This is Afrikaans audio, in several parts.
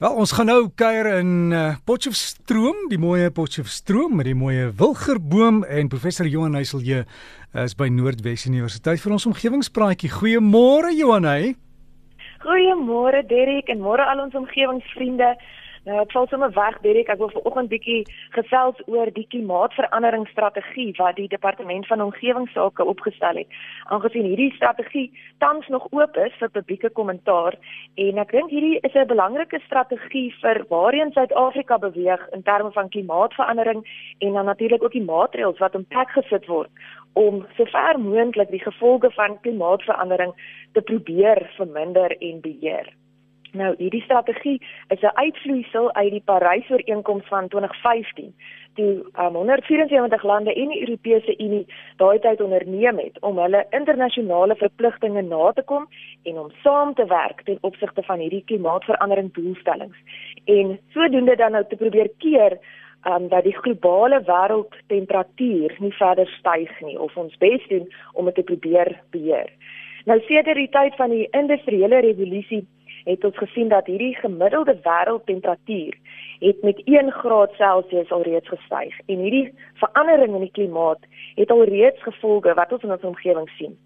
Wel, ons gaan nou kuier in uh, Potchefstroom, die mooi Potchefstroom met die mooi Wilgerboom en professor Johan Heiselje uh, is by Noordwes Universiteit vir ons omgewingspraatjie. Goeiemôre Johan. Goeiemôre Derek en môre al ons omgewingsvriende. Nou, ek val sommer weg, Derek. Ek wil vanoggend bietjie gesels oor die klimaatsveranderingsstrategie wat die departement van omgewingsake opgestel het. Aangesien hierdie strategie tans nog oop is vir publieke kommentaar en ek dink hierdie is 'n belangrike strategie vir waarheen Suid-Afrika beweeg in terme van klimaatsverandering en dan natuurlik ook die maatreëls wat in plek gesit word om sover moontlik die gevolge van klimaatsverandering te probeer verminder en beheer. Nou, hierdie strategie is 'n uitvloeisel uit die Parys-ooreenkoms van 2015, toe um, 174 lande en die Europese Unie daai tyd onderneem het om hulle internasionale verpligtinge na te kom en om saam te werk ten opsigte van hierdie klimaatsverandering doelstellings. En sodoende dan nou te probeer keer um, dat die globale wêreldtemperatuur nie verder styg nie of ons bes doen om dit te probeer beheer. Nou sedert die tyd van die industriële revolusie het ons gesien dat hierdie gemiddelde wêreldtemperatuur het met 1 graad Celsius alreeds gestyg en hierdie verandering in die klimaat het alreeds gevolge wat ons in ons omgewing sien.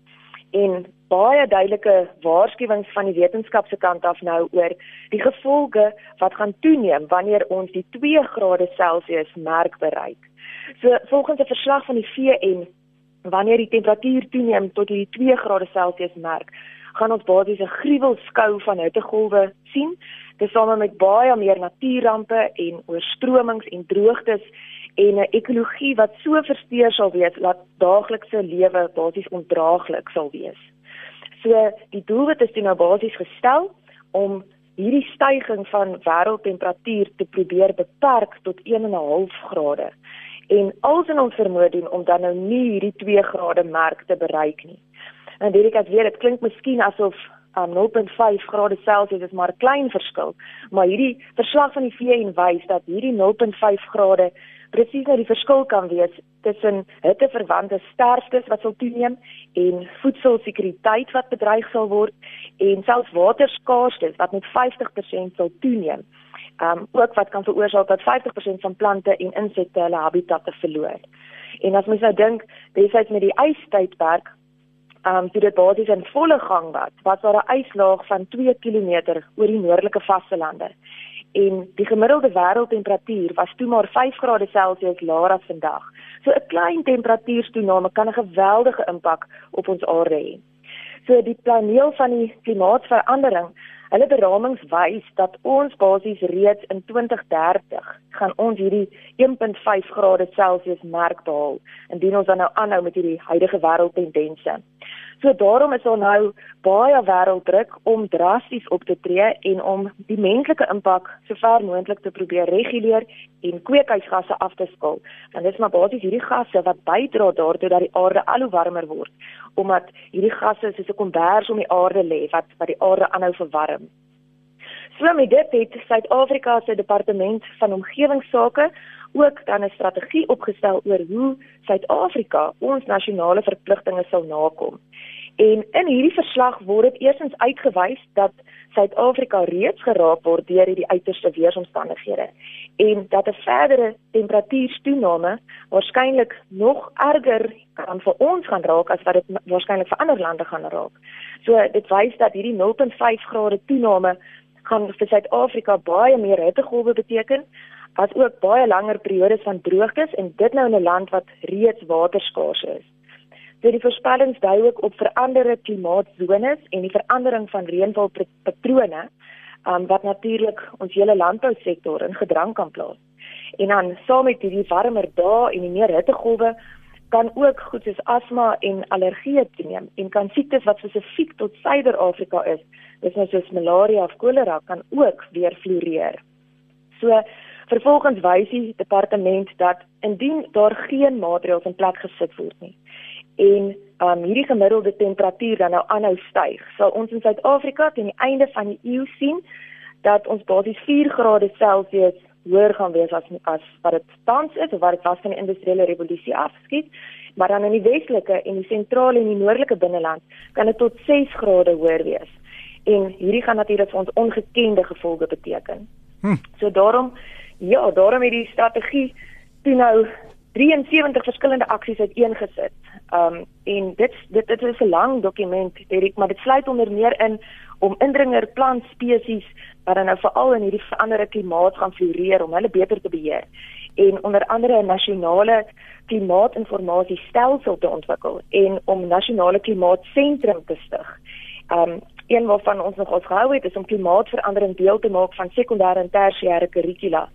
En baie duidelike waarskuwings van die wetenskap se kant af nou oor die gevolge wat gaan toeneem wanneer ons die 2 grade Celsius merk bereik. So volgens 'n verslag van die VN wanneer die temperatuur toeneem tot die 2 grade Celsius merk, gaan ons basies 'n gruwelskou van hittegolwe sien, tesame met baie meer natuurrampe en oorstromings en droogtes en 'n ekologie wat so versteur sal wees dat daaglikse lewe basies ondraaglik sal wees. So die doelwit is nou basies gestel om hierdie stygings van wêreldtemperatuur te probeer beperk tot 1.5 grade en als in ons vermoë doen om dan nou nie hierdie 2 grade merk te bereik nie. En Dirk het weer dit klink miskien asof um, 0.5 grade Celsius is maar 'n klein verskil, maar hierdie verslag van die VN wys dat hierdie 0.5 grade presies nou die verskil kan wees tussen hitteverwante sterftes wat sal toeneem en voedselsekuriteit wat bedreig sal word en selfs waterskaarstes wat met 50% sal toeneem. Um ook wat kan veroorsaak dat 50% van plante en insekte hulle habitatte verloor. En as mens nou dink, destyds met die ystydperk um toe dit basies in volle gang was, was daar 'n yslaag van 2 km oor die noordelike vastelande. En die gemiddelde wêreldtemperatuur was toe maar 5 grade Celsius laer as vandag. So 'n klein temperatuurstoename kan 'n geweldige impak op ons aarde hê. So die planeel van die klimaatsverandering Hulle beramings wys dat ons basies reeds in 2030 gaan ons hierdie 1.5 grade Celsius merk behaal indien ons dan nou aanhou met hierdie huidige wêreldtendense. So daarom is daar nou baie wêrelddruk om drasties op te tree en om die menslike impak sover moontlik te probeer reguleer en kweekhuisgasse af te skaal. Want dit is maar basies hierdie gasse wat bydra daartoe dat die aarde al hoe warmer word omdat hierdie gasse soos 'n kombers om die aarde lê wat wat die aarde aanhou verwarm. So met dit het Suid-Afrika se departement van omgewingsake ook dan 'n strategie opgestel oor hoe Suid-Afrika ons nasionale verpligtinge sal nakom. En in hierdie verslag word dit eersins uitgewys dat Suid-Afrika reeds geraak word deur hierdie uiterste weeromstandighede en dat 'n verdere temperatuurstoename waarskynlik nog erger kan vir ons gaan raak as wat dit waarskynlik vir ander lande gaan raak. So dit wys dat hierdie 0.5 grade toename gaan vir Suid-Afrika baie meer hittegolwe beteken as ook baie langer periodes van droogtes en dit nou in 'n land wat reeds waterskaars is. So die voorspellings dui ook op veranderde klimaatsones en die verandering van reënvalpatrone um, wat natuurlik ons hele landbousektor in gedrang kan plaas. En dan saam met hierdie warmer dae en die meer hittegolwe kan ook goed soos asma en allergieë toeneem en kan siektes wat spesifiek tot Suider-Afrika is, dis nou soos malaria of kolera kan ook weer floreer. So vervolgens wys die departement dat indien daar geen maatreëls in plek gesit word nie en um, hierdie gemiddelde temperatuur dan nou aanhou styg, sal ons in Suid-Afrika teen die einde van die eeu sien dat ons basies 4 grade Celsius hoër gaan wees as as wat dit tans is of wat dit was van die industriële revolusie afskiet. Maar dan in die westelike en die sentrale en die noordelike binneland kan dit tot 6 grade hoër wees. En hierdie gaan natuurlik vir ons ongekende gevolge beteken. Hm. So daarom ja, daarom het die strategie toe nou 73 verskillende aksies uiteengesit. Um en dit dit dit is 'n lang dokument, Derek, maar dit sluit onder meer in om indringer plant spesies wat dan nou veral in hierdie veranderde klimaat gaan floreer om hulle beter te beheer en onder andere 'n nasionale klimaatinformasiestelsel te ontwikkel en om nasionale klimaatsentrum te stig. Um een waarvan ons nog ons gehou het is om klimaatverandering deel te maak van sekondêre en tersiêre kurrikula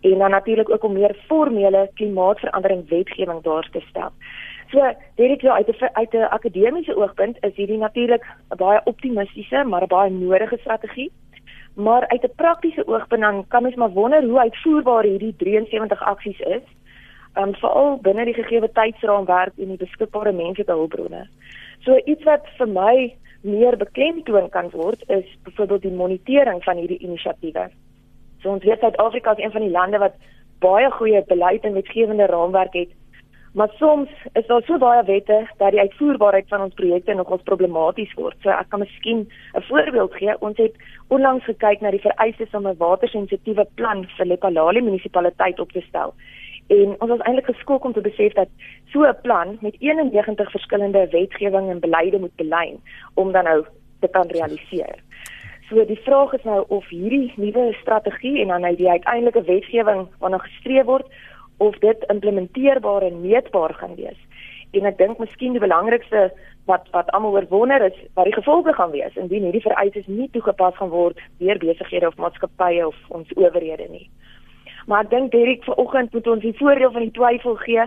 en dan natuurlik ook om meer formele klimaatsverandering wetgewing daar te stel. So, dit is uit 'n uit 'n akademiese oogpunt is hierdie natuurlik 'n baie optimistiese, maar 'n baie nodige strategie. Maar uit 'n praktiese oogpunt dan kan mens maar wonder hoe uitvoerbaar hierdie 73 aksies is. Um veral binne die gegee tydsraamwerk en die beskikbare menslike hulpbronne. So iets wat vir my meer beklemtoon kan word is byvoorbeeld die monitering van hierdie inisiatiewe. So ons weet Suid-Afrika is een van die lande wat baie goeie beleid en wetgewende raamwerk het. Maar soms is daar so baie wette dat die uitvoerbaarheid van ons projekte nogals problematies word. So ek kan miskien 'n voorbeeld gee. Ons het onlangs gekyk na die vereistes om 'n watersensitiewe plan vir Lephalale munisipaliteit op te stel. En ons was eintlik geskok om te besef dat so 'n plan met 91 verskillende wetgewing en beleide moet belyn om dan nou te kan realiseer. So die vraag is nou of hierdie nuwe strategie en dan nou die uiteindelike wetgewing waarna gestreef word of dit implementeerbaar en meetbaar gaan wees. En ek dink miskien die belangrikste wat wat almal oor wonder is wat die gevolge gaan wees indien hierdie vereistes nie toegepas gaan word deur besighede of maatskappye of ons owerhede nie. Maar ek dink Derek vanoggend moet ons die voordeel van die twyfel gee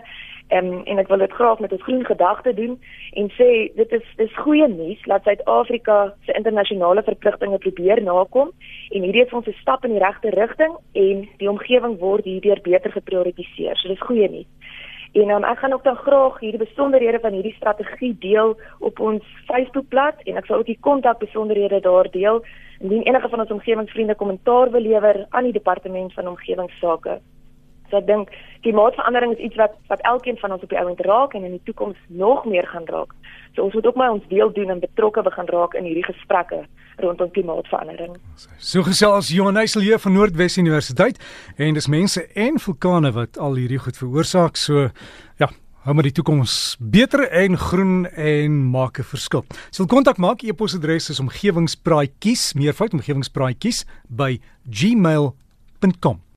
en en ek wil dit graag met 'n groen gedagte doen en sê dit is dis goeie nuus dat Suid-Afrika se internasionale verpligtinge probeer nakom en hierdie is ons 'n stap in die regte rigting en die omgewing word hierdeur beter geprioritiseer. So dis goeie nuus. En um, ek gaan ook dan graag hierdie besonderhede van hierdie strategie deel op ons Facebookblad en ek sal ook die kontak besonderhede daar deel indien enige van ons omgewingsvriende kommentaar wil lewer aan die departement van omgewingsake. So ek dink klimaatsverandering is iets wat wat elkeen van ons op die ouend raak en in die toekoms nog meer gaan raak. So ons moet ook maar ons deel doen en betrokke begin raak in hierdie gesprekke rondom klimaatsverandering. So gesels Johan Nysel hier van Noordwes Universiteit en dis mense en vulkane wat al hierdie goed veroorsaak. So ja, hou maar die toekoms beter en groen en maak 'n verskil. So kontak maak e-posadres is omgewingspraatjies, meervoud omgewingspraatjies by gmail.com